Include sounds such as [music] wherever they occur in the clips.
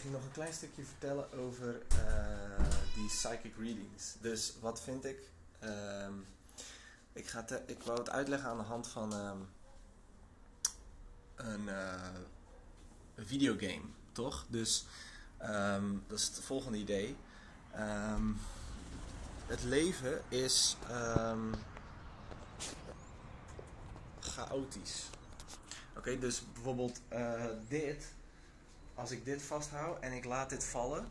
ging nog een klein stukje vertellen over eh, die psychic readings. Dus wat vind ik? Ehm, ik, ga te- ik wou het uitleggen aan de hand van ehm, een, eh, een videogame, toch? Dus ehm, dat is het volgende idee. Het leven is chaotisch. Oké, dus bijvoorbeeld eh, dit als ik dit vasthoud en ik laat dit vallen,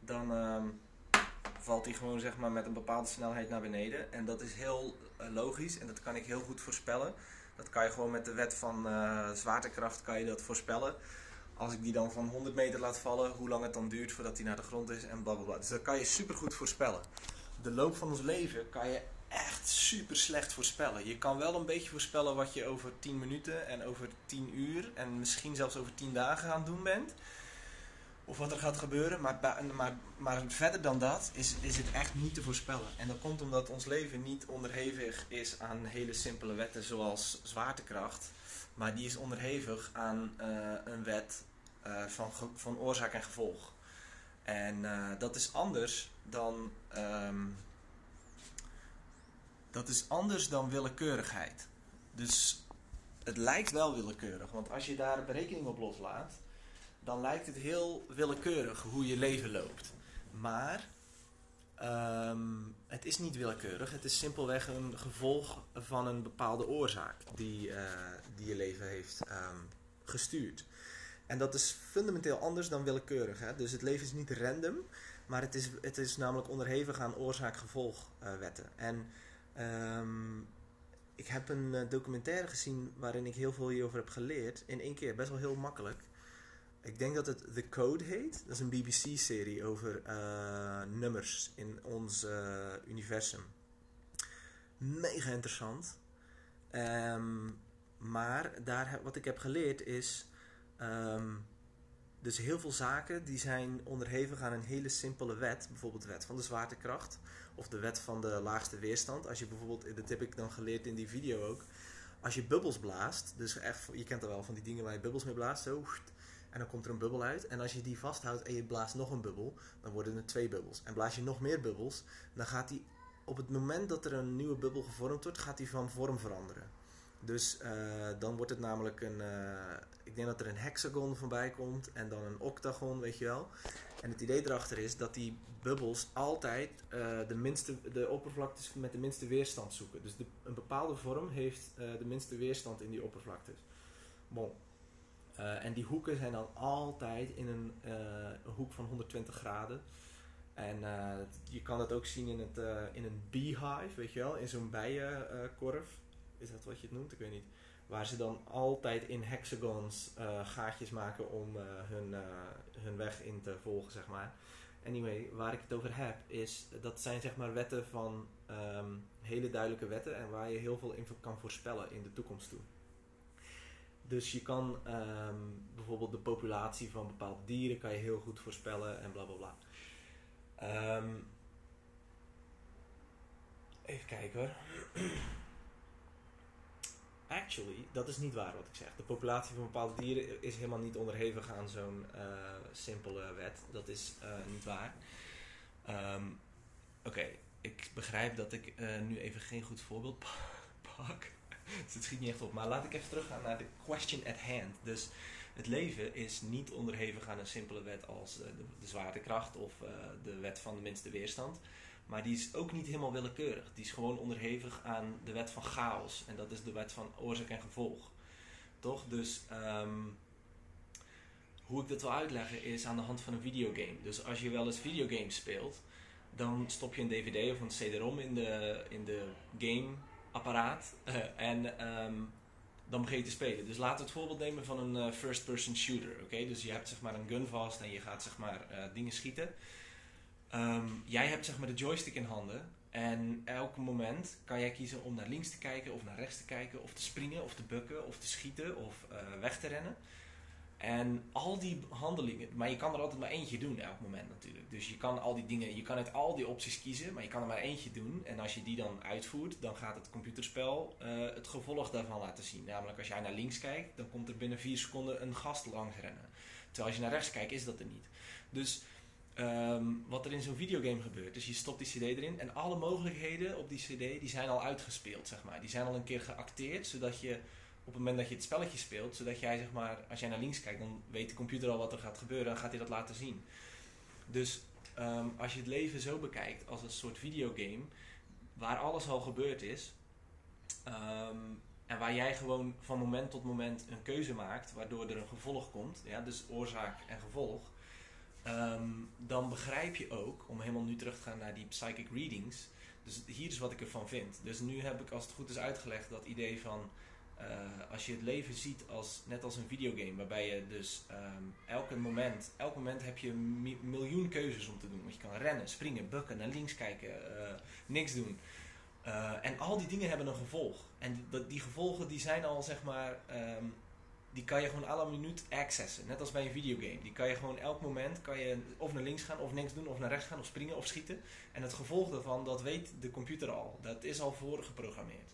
dan ehm, valt hij gewoon zeg maar met een bepaalde snelheid naar beneden. En dat is heel eh, logisch en dat kan ik heel goed voorspellen. Dat kan je gewoon met de wet van eh, zwaartekracht kan je dat voorspellen. Als ik die dan van 100 meter laat vallen, hoe lang het dan duurt voordat hij naar de grond is en blablabla. Dus dat kan je super goed voorspellen. De loop van ons leven kan je super slecht voorspellen. Je kan wel een beetje voorspellen wat je over 10 minuten en over 10 uur en misschien zelfs over 10 dagen aan het doen bent. Of wat er gaat gebeuren. Maar, maar, maar verder dan dat is, is het echt niet te voorspellen. En dat komt omdat ons leven niet onderhevig is aan hele simpele wetten zoals zwaartekracht. Maar die is onderhevig aan eh, een wet eh, van, van oorzaak en gevolg. En eh, dat is anders dan. ehm, dat is anders dan willekeurigheid. Dus het lijkt wel willekeurig, want als je daar berekening op loslaat, dan lijkt het heel willekeurig hoe je leven loopt. Maar ehm, het is niet willekeurig, het is simpelweg een gevolg van een bepaalde oorzaak die, eh, die je leven heeft ehm, gestuurd. En dat is fundamenteel anders dan willekeurig. Hè? Dus het leven is niet random, maar het is, het is namelijk onderhevig aan oorzaak-gevolgwetten. en ehm, ik heb een eh, documentaire gezien waarin ik heel veel hierover heb geleerd. In één keer, best wel heel makkelijk. Ik denk dat het The Code heet. Dat is een BBC-serie over eh, nummers in ons eh, universum. Mega interessant. Ehm, maar daar, wat ik heb geleerd is... ehm, dus heel veel zaken die zijn onderhevig aan een hele simpele wet. Bijvoorbeeld de wet van de zwaartekracht. Of de wet van de laagste weerstand. Als je bijvoorbeeld, dat heb ik dan geleerd in die video ook. Als je bubbels blaast, dus echt, je kent er wel van die dingen waar je bubbels mee blaast, zo. En dan komt er een bubbel uit. En als je die vasthoudt en je blaast nog een bubbel, dan worden er twee bubbels. En blaas je nog meer bubbels, dan gaat die op het moment dat er een nieuwe bubbel gevormd wordt, gaat die van vorm veranderen. Dus eh, dan wordt het namelijk een, eh, ik denk dat er een hexagon voorbij komt en dan een octagon, weet je wel. En het idee erachter is dat die bubbels altijd eh, de, minste, de oppervlaktes met de minste weerstand zoeken. Dus de, een bepaalde vorm heeft eh, de minste weerstand in die oppervlaktes. Bon. Eh, en die hoeken zijn dan altijd in een, hoek van 120 graden. En je kan dat ook zien in, het, in een beehive, weet je wel, in zo'n bijenkorf. Is dat wat je het noemt? Ik weet niet. Waar ze dan altijd in hexagons eh, gaatjes maken om eh, hun, eh, hun weg in te volgen, zeg maar. Anyway, waar ik het over heb, is dat zijn zeg maar wetten van ehm, hele duidelijke wetten en waar je heel veel in kan voorspellen in de toekomst toe. Dus je kan ehm, bijvoorbeeld de populatie van bepaalde dieren kan je heel goed voorspellen en bla bla bla. Ehm, even kijken hoor. Actually, dat is niet waar wat ik zeg. De populatie van bepaalde dieren is helemaal niet onderhevig aan zo'n eh, simpele wet. Dat is eh, niet waar. Ehm, Oké, ik begrijp dat ik eh, nu even geen goed voorbeeld pa- pak. [laughs] dus het schiet niet echt op. Maar laat ik even teruggaan naar de question at hand. Dus het leven is niet onderhevig aan een simpele wet als de, de zwaartekracht of de wet van de minste weerstand. Maar die is ook niet helemaal willekeurig. Die is gewoon onderhevig aan de wet van chaos. En dat is de wet van oorzaak en gevolg. Toch? Dus ehm, hoe ik dat wil uitleggen is aan de hand van een videogame. Dus als je wel eens videogames speelt, dan stop je een DVD of een CD-ROM in de, in de gameapparaat. [laughs] en ehm, dan begin je te spelen. Dus laten we het voorbeeld nemen van een eh, first-person shooter. Oké, Dus je hebt zeg maar een gun vast en je gaat zeg maar eh, dingen schieten. Ehm, jij hebt zeg maar de joystick in handen. En elk moment kan jij kiezen om naar links te kijken of naar rechts te kijken. Of te springen of te bukken of te schieten of eh, weg te rennen. En al die handelingen, maar je kan er altijd maar eentje doen elk moment natuurlijk. Dus je kan al die dingen, je kan uit al die opties kiezen, maar je kan er maar eentje doen. En als je die dan uitvoert, dan gaat het computerspel eh, het gevolg daarvan laten zien. Namelijk als jij naar links kijkt, dan komt er binnen vier seconden een gast langs rennen. Terwijl als je naar rechts kijkt, is dat er niet. Dus ehm, wat er in zo'n videogame gebeurt, dus je stopt die cd erin en alle mogelijkheden op die cd, die zijn al uitgespeeld, zeg maar. Die zijn al een keer geacteerd, zodat je op het moment dat je het spelletje speelt, zodat jij, zeg maar, als jij naar links kijkt, dan weet de computer al wat er gaat gebeuren en gaat hij dat laten zien. Dus ehm, als je het leven zo bekijkt als een soort videogame, waar alles al gebeurd is, ehm, en waar jij gewoon van moment tot moment een keuze maakt, waardoor er een gevolg komt, ja, dus oorzaak en gevolg, ehm, dan begrijp je ook, om helemaal nu terug te gaan naar die psychic readings, dus hier is wat ik ervan vind. Dus nu heb ik als het goed is uitgelegd dat idee van uh, als je het leven ziet als, net als een videogame, waarbij je dus um, elke moment, elk moment heb je een miljoen keuzes om te doen. Want je kan rennen, springen, bukken, naar links kijken, uh, niks doen. Uh, en al die dingen hebben een gevolg. En die, die gevolgen die zijn al zeg maar, um, die kan je gewoon alle minuut accessen. Net als bij een videogame. Die kan je gewoon elk moment, kan je of naar links gaan, of niks doen, of naar rechts gaan, of springen, of schieten. En het gevolg daarvan, dat weet de computer al. Dat is al voorgeprogrammeerd.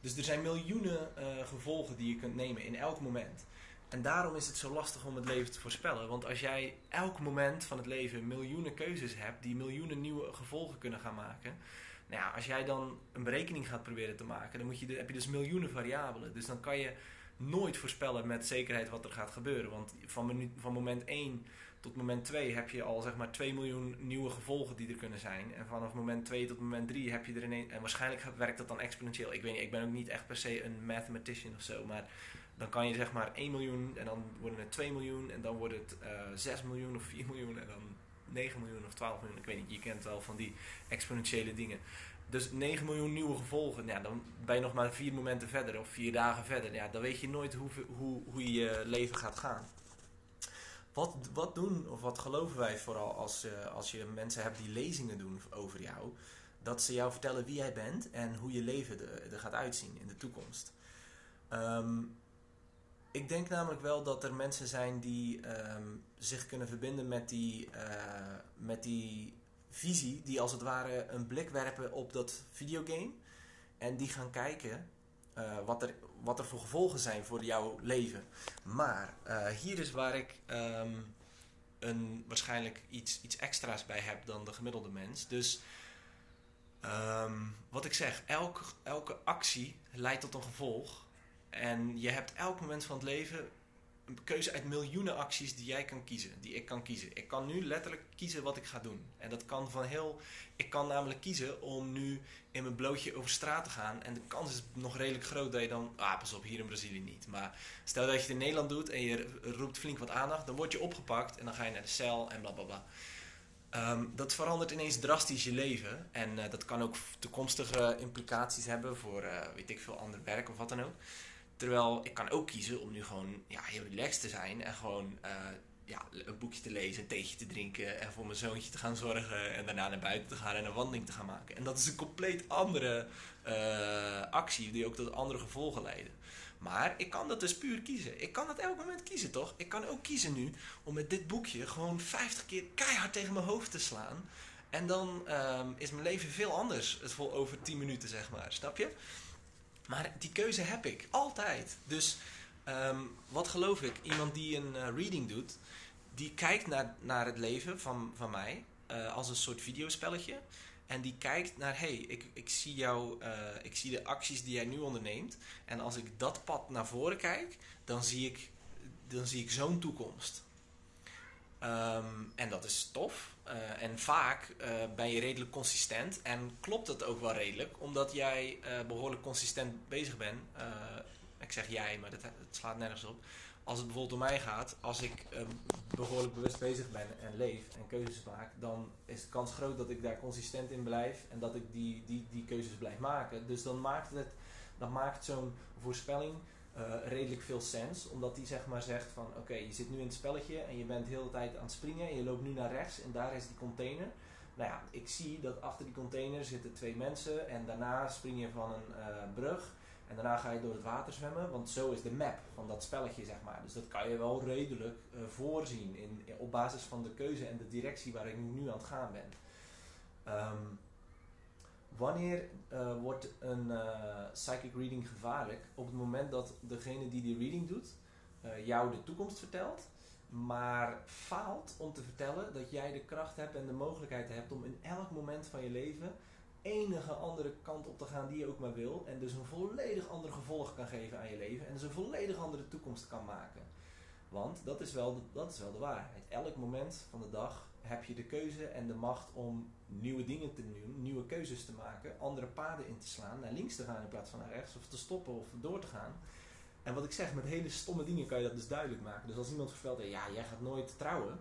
Dus er zijn miljoenen uh, gevolgen die je kunt nemen in elk moment. En daarom is het zo lastig om het leven te voorspellen. Want als jij elk moment van het leven miljoenen keuzes hebt die miljoenen nieuwe gevolgen kunnen gaan maken. Nou ja, als jij dan een berekening gaat proberen te maken, dan moet je, heb je dus miljoenen variabelen. Dus dan kan je nooit voorspellen met zekerheid wat er gaat gebeuren. Want van, van moment 1 tot moment 2 heb je al zeg maar 2 miljoen nieuwe gevolgen die er kunnen zijn. En vanaf moment 2 tot moment 3 heb je er ineens. En waarschijnlijk werkt dat dan exponentieel. Ik weet niet, ik ben ook niet echt per se een mathematician of zo. Maar dan kan je zeg maar 1 miljoen en dan worden het 2 miljoen en dan wordt het uh, eh, 6 miljoen of 4 miljoen en dan 9 miljoen of 12 miljoen. Ik weet niet, je kent wel van die exponentiële dingen. Dus 9 miljoen nieuwe gevolgen, ja, dan ben je nog maar vier momenten verder of vier dagen verder. Ja, dan weet je nooit hoe, hoe, hoe je leven gaat gaan. Wat, wat doen, of wat geloven wij vooral als, uh, als je mensen hebt die lezingen doen over jou? Dat ze jou vertellen wie jij bent en hoe je leven er gaat uitzien in de toekomst. Um, ik denk namelijk wel dat er mensen zijn die um, zich kunnen verbinden met die, uh, met die visie, die als het ware een blik werpen op dat videogame. En die gaan kijken uh, wat, er, wat er voor gevolgen zijn voor jouw leven. Maar uh, hier is waar ik um, een, waarschijnlijk iets, iets extra's bij heb dan de gemiddelde mens. Dus um, wat ik zeg, elk, elke actie leidt tot een gevolg. En je hebt elk moment van het leven een keuze uit miljoenen acties die jij kan kiezen, die ik kan kiezen. Ik kan nu letterlijk kiezen wat ik ga doen. En dat kan van heel. Ik kan namelijk kiezen om nu in mijn blootje over straat te gaan. En de kans is nog redelijk groot dat je dan. Ah, pas op, hier in Brazilië niet. Maar stel dat je het in Nederland doet en je roept flink wat aandacht, dan word je opgepakt en dan ga je naar de cel en blablabla. Bla, bla. Um, dat verandert ineens drastisch je leven. En uh, dat kan ook toekomstige implicaties hebben voor, uh, weet ik veel, ander werk of wat dan ook. Terwijl ik kan ook kiezen om nu gewoon ja, heel relaxed te zijn en gewoon uh, ja, een boekje te lezen, een theetje te drinken en voor mijn zoontje te gaan zorgen en daarna naar buiten te gaan en een wandeling te gaan maken. En dat is een compleet andere uh, actie die ook tot andere gevolgen leiden. Maar ik kan dat dus puur kiezen. Ik kan dat elk moment kiezen, toch? Ik kan ook kiezen nu om met dit boekje gewoon 50 keer keihard tegen mijn hoofd te slaan. En dan um, is mijn leven veel anders. Het vol over 10 minuten, zeg maar. Snap je? Maar die keuze heb ik altijd. Dus um, wat geloof ik? Iemand die een uh, reading doet, die kijkt naar, naar het leven van, van mij uh, als een soort videospelletje. En die kijkt naar, hey, ik, ik, zie jou, uh, ik zie de acties die jij nu onderneemt. En als ik dat pad naar voren kijk, dan zie ik, dan zie ik zo'n toekomst. Um, en dat is tof. Uh, en vaak uh, ben je redelijk consistent en klopt het ook wel redelijk, omdat jij uh, behoorlijk consistent bezig bent. ik zeg jij, maar dat, dat, slaat nergens op. Als het bijvoorbeeld om mij gaat, als ik behoorlijk bewust bezig ben en leef en keuzes maak, dan is de kans groot dat ik daar consistent in blijf en dat ik die, die, die keuzes blijf maken. Dus dan maakt het, dan maakt zo'n voorspelling uh, redelijk veel sens. Omdat die zeg maar zegt van oké, je zit nu in het spelletje en je bent de hele tijd aan het springen en je loopt nu naar rechts en daar is die container. Nou ja, ik zie dat achter die container zitten twee mensen en daarna spring je van een uh, brug en daarna ga je door het water zwemmen, want zo is de map van dat spelletje zeg maar. Dus dat kan je wel redelijk uh, voorzien in, op basis van de keuze en de directie waar ik nu aan het gaan ben. Um, Wanneer uh, wordt een uh, psychic reading gevaarlijk? Op het moment dat degene die die reading doet, uh, jou de toekomst vertelt maar faalt om te vertellen dat jij de kracht hebt en de mogelijkheid hebt om in elk moment van je leven enige andere kant op te gaan die je ook maar wil. En dus een volledig ander gevolg kan geven aan je leven. En dus een volledig andere toekomst kan maken. Want dat is wel de, dat is wel de waarheid. Elk moment van de dag heb je de keuze en de macht om nieuwe dingen te doen, nieuwe keuzes te maken, andere paden in te slaan, naar links te gaan in plaats van naar rechts, of te stoppen of door te gaan. En wat ik zeg, met hele stomme dingen kan je dat dus duidelijk maken. Dus als iemand vertelt, ja, jij gaat nooit trouwen.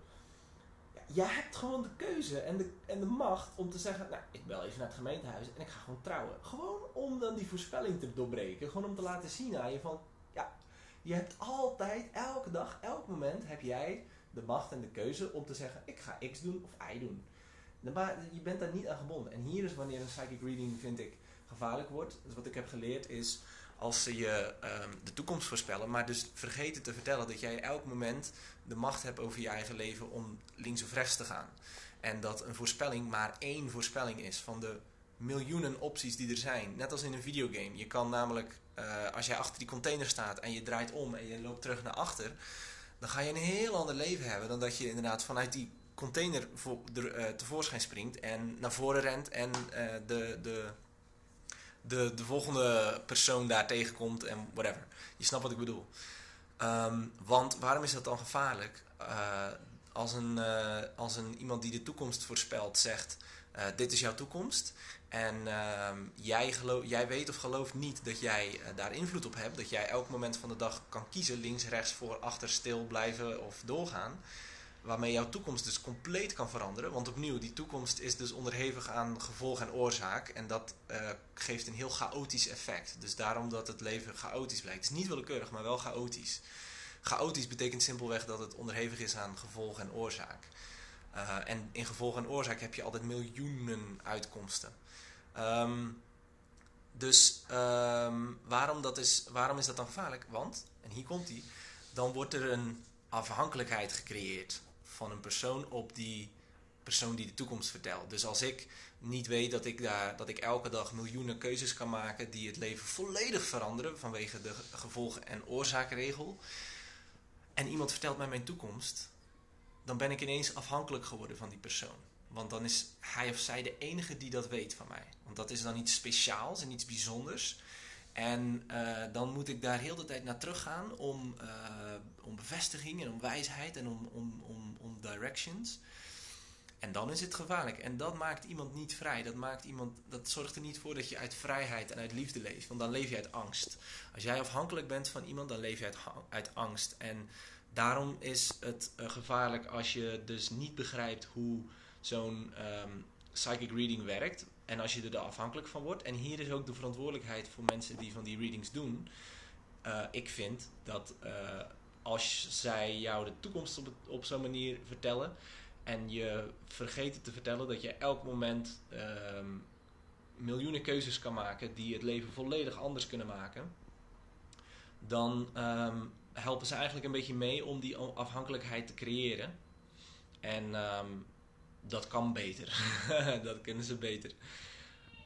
Ja, jij hebt gewoon de keuze en de, en de macht om te zeggen, nou, ik bel even naar het gemeentehuis en ik ga gewoon trouwen. Gewoon om dan die voorspelling te doorbreken. Gewoon om te laten zien aan je van, ja, je hebt altijd, elke dag, elk moment heb jij de macht en de keuze om te zeggen, ik ga X doen of Y doen. Maar je bent daar niet aan gebonden. En hier is wanneer een psychic reading, vind ik, gevaarlijk wordt. Dus wat ik heb geleerd is, als ze je um, de toekomst voorspellen, maar dus vergeten te vertellen dat jij elk moment de macht hebt over je eigen leven om links of rechts te gaan. En dat een voorspelling maar één voorspelling is van de miljoenen opties die er zijn. Net als in een videogame. Je kan namelijk, uh, als jij achter die container staat en je draait om en je loopt terug naar achter, dan ga je een heel ander leven hebben dan dat je inderdaad vanuit die container voor, uh, tevoorschijn springt en naar voren rent en uh, de, de de, de volgende persoon daar tegenkomt en whatever. Je snapt wat ik bedoel. Um, want waarom is dat dan gevaarlijk? Uh, als, een, als een iemand die de toekomst voorspelt zegt: Dit is jouw toekomst. En jij, geloof, jij weet of gelooft niet dat jij daar invloed op hebt. Dat jij elk moment van de dag kan kiezen: links, rechts, voor, achter, stil blijven of doorgaan waarmee jouw toekomst dus compleet kan veranderen. Want opnieuw, die toekomst is dus onderhevig aan gevolg en oorzaak. En dat uh, geeft een heel chaotisch effect. Dus daarom dat het leven chaotisch blijkt. Het is niet willekeurig, maar wel chaotisch. Chaotisch betekent simpelweg dat het onderhevig is aan gevolg en oorzaak. Uh, en in gevolg en oorzaak heb je altijd miljoenen uitkomsten. Um, dus um, waarom, dat is, waarom is dat dan gevaarlijk? Want, en hier komt hij, dan wordt er een afhankelijkheid gecreëerd van een persoon op die persoon die de toekomst vertelt. Dus als ik niet weet dat ik, daar, dat ik elke dag miljoenen keuzes kan maken die het leven volledig veranderen vanwege de gevolgen- en oorzaakregel, en iemand vertelt mij mijn toekomst, dan ben ik ineens afhankelijk geworden van die persoon. Want dan is hij of zij de enige die dat weet van mij. Want dat is dan iets speciaals en iets bijzonders. En uh, dan moet ik daar heel de tijd naar teruggaan om, uh, om bevestiging en om wijsheid en om, om, om, om directions. En dan is het gevaarlijk. En dat maakt iemand niet vrij. Dat, maakt iemand, dat zorgt er niet voor dat je uit vrijheid en uit liefde leeft. Want dan leef je uit angst. Als jij afhankelijk bent van iemand, dan leef je uit, uit angst. En daarom is het uh, gevaarlijk als je dus niet begrijpt hoe zo'n um, psychic reading werkt. En als je er afhankelijk van wordt. En hier is ook de verantwoordelijkheid voor mensen die van die readings doen. Uh, ik vind dat uh, als zij jou de toekomst op, zo'n manier vertellen. En je vergeet te vertellen dat je elk moment uh, miljoenen keuzes kan maken die het leven volledig anders kunnen maken. Dan um, helpen ze eigenlijk een beetje mee om die afhankelijkheid te creëren. En um, dat kan beter. [laughs] dat kunnen ze beter.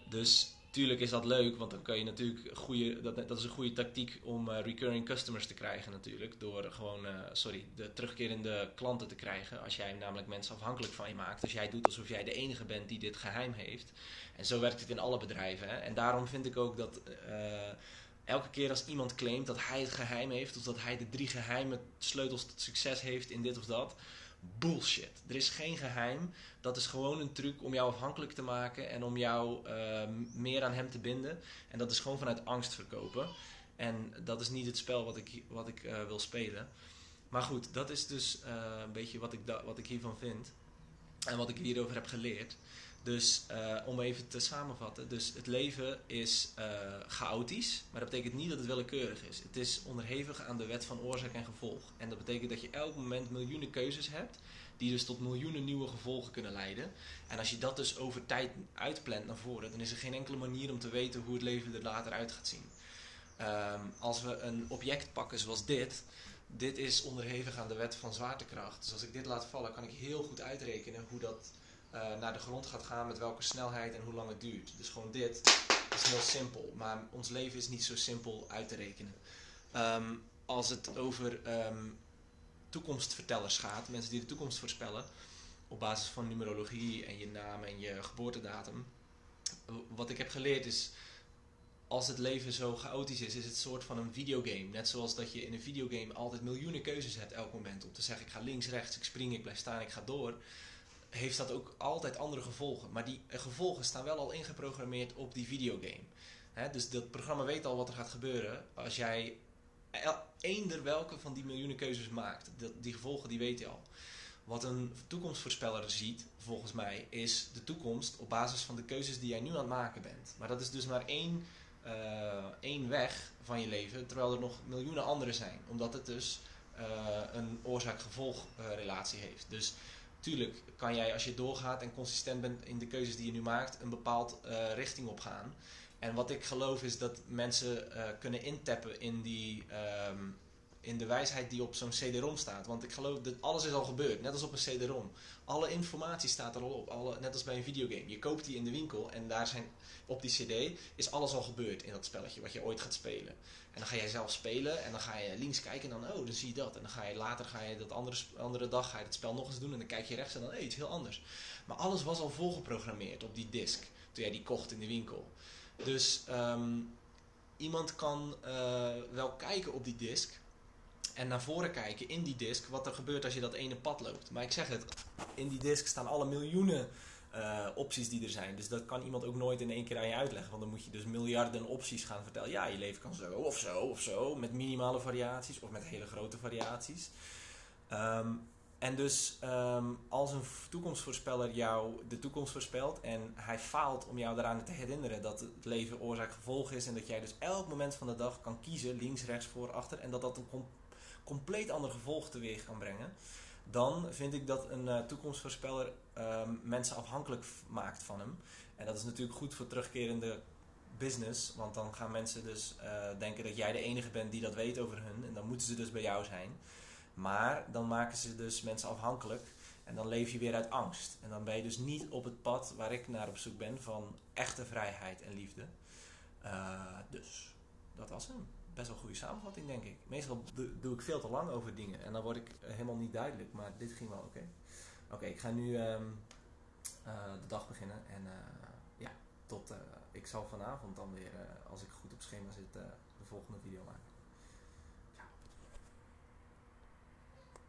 Dus tuurlijk is dat leuk, want dan kan je natuurlijk goede, dat, dat is een goede tactiek om uh, recurring customers te krijgen natuurlijk. Door gewoon, uh, sorry, de terugkerende klanten te krijgen. Als jij namelijk mensen afhankelijk van je maakt. Als jij doet alsof jij de enige bent die dit geheim heeft. En zo werkt het in alle bedrijven. Hè? En daarom vind ik ook dat uh, elke keer als iemand claimt dat hij het geheim heeft. Of dat hij de drie geheime sleutels tot succes heeft in dit of dat bullshit. Er is geen geheim. Dat is gewoon een truc om jou afhankelijk te maken en om jou uh, meer aan hem te binden. En dat is gewoon vanuit angst verkopen. En dat is niet het spel wat ik, wat ik uh, wil spelen. Maar goed, dat is dus uh, een beetje wat ik, wat ik hiervan vind. En wat ik hierover heb geleerd. Dus uh, om even te samenvatten. Dus het leven is uh, chaotisch. Maar dat betekent niet dat het willekeurig is. Het is onderhevig aan de wet van oorzaak en gevolg. En dat betekent dat je elk moment miljoenen keuzes hebt. Die dus tot miljoenen nieuwe gevolgen kunnen leiden. En als je dat dus over tijd uitplant naar voren. Dan is er geen enkele manier om te weten hoe het leven er later uit gaat zien. Um, als we een object pakken zoals dit. Dit is onderhevig aan de wet van zwaartekracht. Dus als ik dit laat vallen kan ik heel goed uitrekenen hoe dat naar de grond gaat gaan, met welke snelheid en hoe lang het duurt. Dus gewoon dit is heel simpel, maar ons leven is niet zo simpel uit te rekenen. Um, als het over um, toekomstvertellers gaat, mensen die de toekomst voorspellen, op basis van numerologie en je naam en je geboortedatum. Wat ik heb geleerd is, als het leven zo chaotisch is, is het een soort van een videogame. Net zoals dat je in een videogame altijd miljoenen keuzes hebt elk moment. Om te zeggen, ik ga links, rechts, ik spring, ik blijf staan, ik ga door. Heeft dat ook altijd andere gevolgen. Maar die gevolgen staan wel al ingeprogrammeerd op die videogame. dus dat programma weet al wat er gaat gebeuren. Als jij eender welke van die miljoenen keuzes maakt. die gevolgen die weet hij al. Wat een toekomstvoorspeller ziet, volgens mij, is de toekomst op basis van de keuzes die jij nu aan het maken bent. Maar dat is dus maar één, uh, één weg van je leven, terwijl er nog miljoenen andere zijn. Omdat het dus uh, een oorzaak-gevolgrelatie heeft. Dus tuurlijk kan jij, als je doorgaat en consistent bent in de keuzes die je nu maakt, een bepaald uh, richting op gaan. En wat ik geloof is dat mensen kunnen intappen in die, um, in de wijsheid die op zo'n CD-ROM staat. Want ik geloof dat alles is al gebeurd, net als op een CD-ROM. Alle informatie staat er al op, alle, net als bij een videogame. Je koopt die in de winkel en daar zijn, op die CD is alles al gebeurd in dat spelletje wat je ooit gaat spelen. En dan ga jij zelf spelen en dan ga je links kijken en dan, oh, dan zie je dat. En dan ga je later, ga je dat andere, andere dag, ga je het spel nog eens doen en dan kijk je rechts en dan, hey, iets heel anders. Maar alles was al volgeprogrammeerd op die disk, toen jij die kocht in de winkel. Dus um, iemand kan uh, wel kijken op die disk, en naar voren kijken in die disk wat er gebeurt als je dat ene pad loopt. Maar ik zeg het, in die disk staan alle miljoenen uh, opties die er zijn. Dus dat kan iemand ook nooit in één keer aan je uitleggen. Want dan moet je dus miljarden opties gaan vertellen. Ja, je leven kan zo of zo of zo. Met minimale variaties of met hele grote variaties. Um, en dus um, als een toekomstvoorspeller jou de toekomst voorspelt en hij faalt om jou daaraan te herinneren dat het leven oorzaak-gevolg is en dat jij dus elk moment van de dag kan kiezen, links, rechts, voor, achter en dat dat een compleet ander gevolg teweeg kan brengen, dan vind ik dat een uh, toekomstvoorspeller um, mensen afhankelijk maakt van hem. En dat is natuurlijk goed voor terugkerende business, want dan gaan mensen dus uh, denken dat jij de enige bent die dat weet over hun en dan moeten ze dus bij jou zijn. Maar dan maken ze dus mensen afhankelijk en dan leef je weer uit angst. En dan ben je dus niet op het pad waar ik naar op zoek ben van echte vrijheid en liefde. Uh, dus dat was hem best wel een goede samenvatting, denk ik. Meestal doe, ik veel te lang over dingen en dan word ik helemaal niet duidelijk, maar dit ging wel oké. Oké, ik ga nu um, uh, de dag beginnen en uh, ja, tot, uh, ik zal vanavond dan weer, als ik goed op schema zit, de volgende video maken.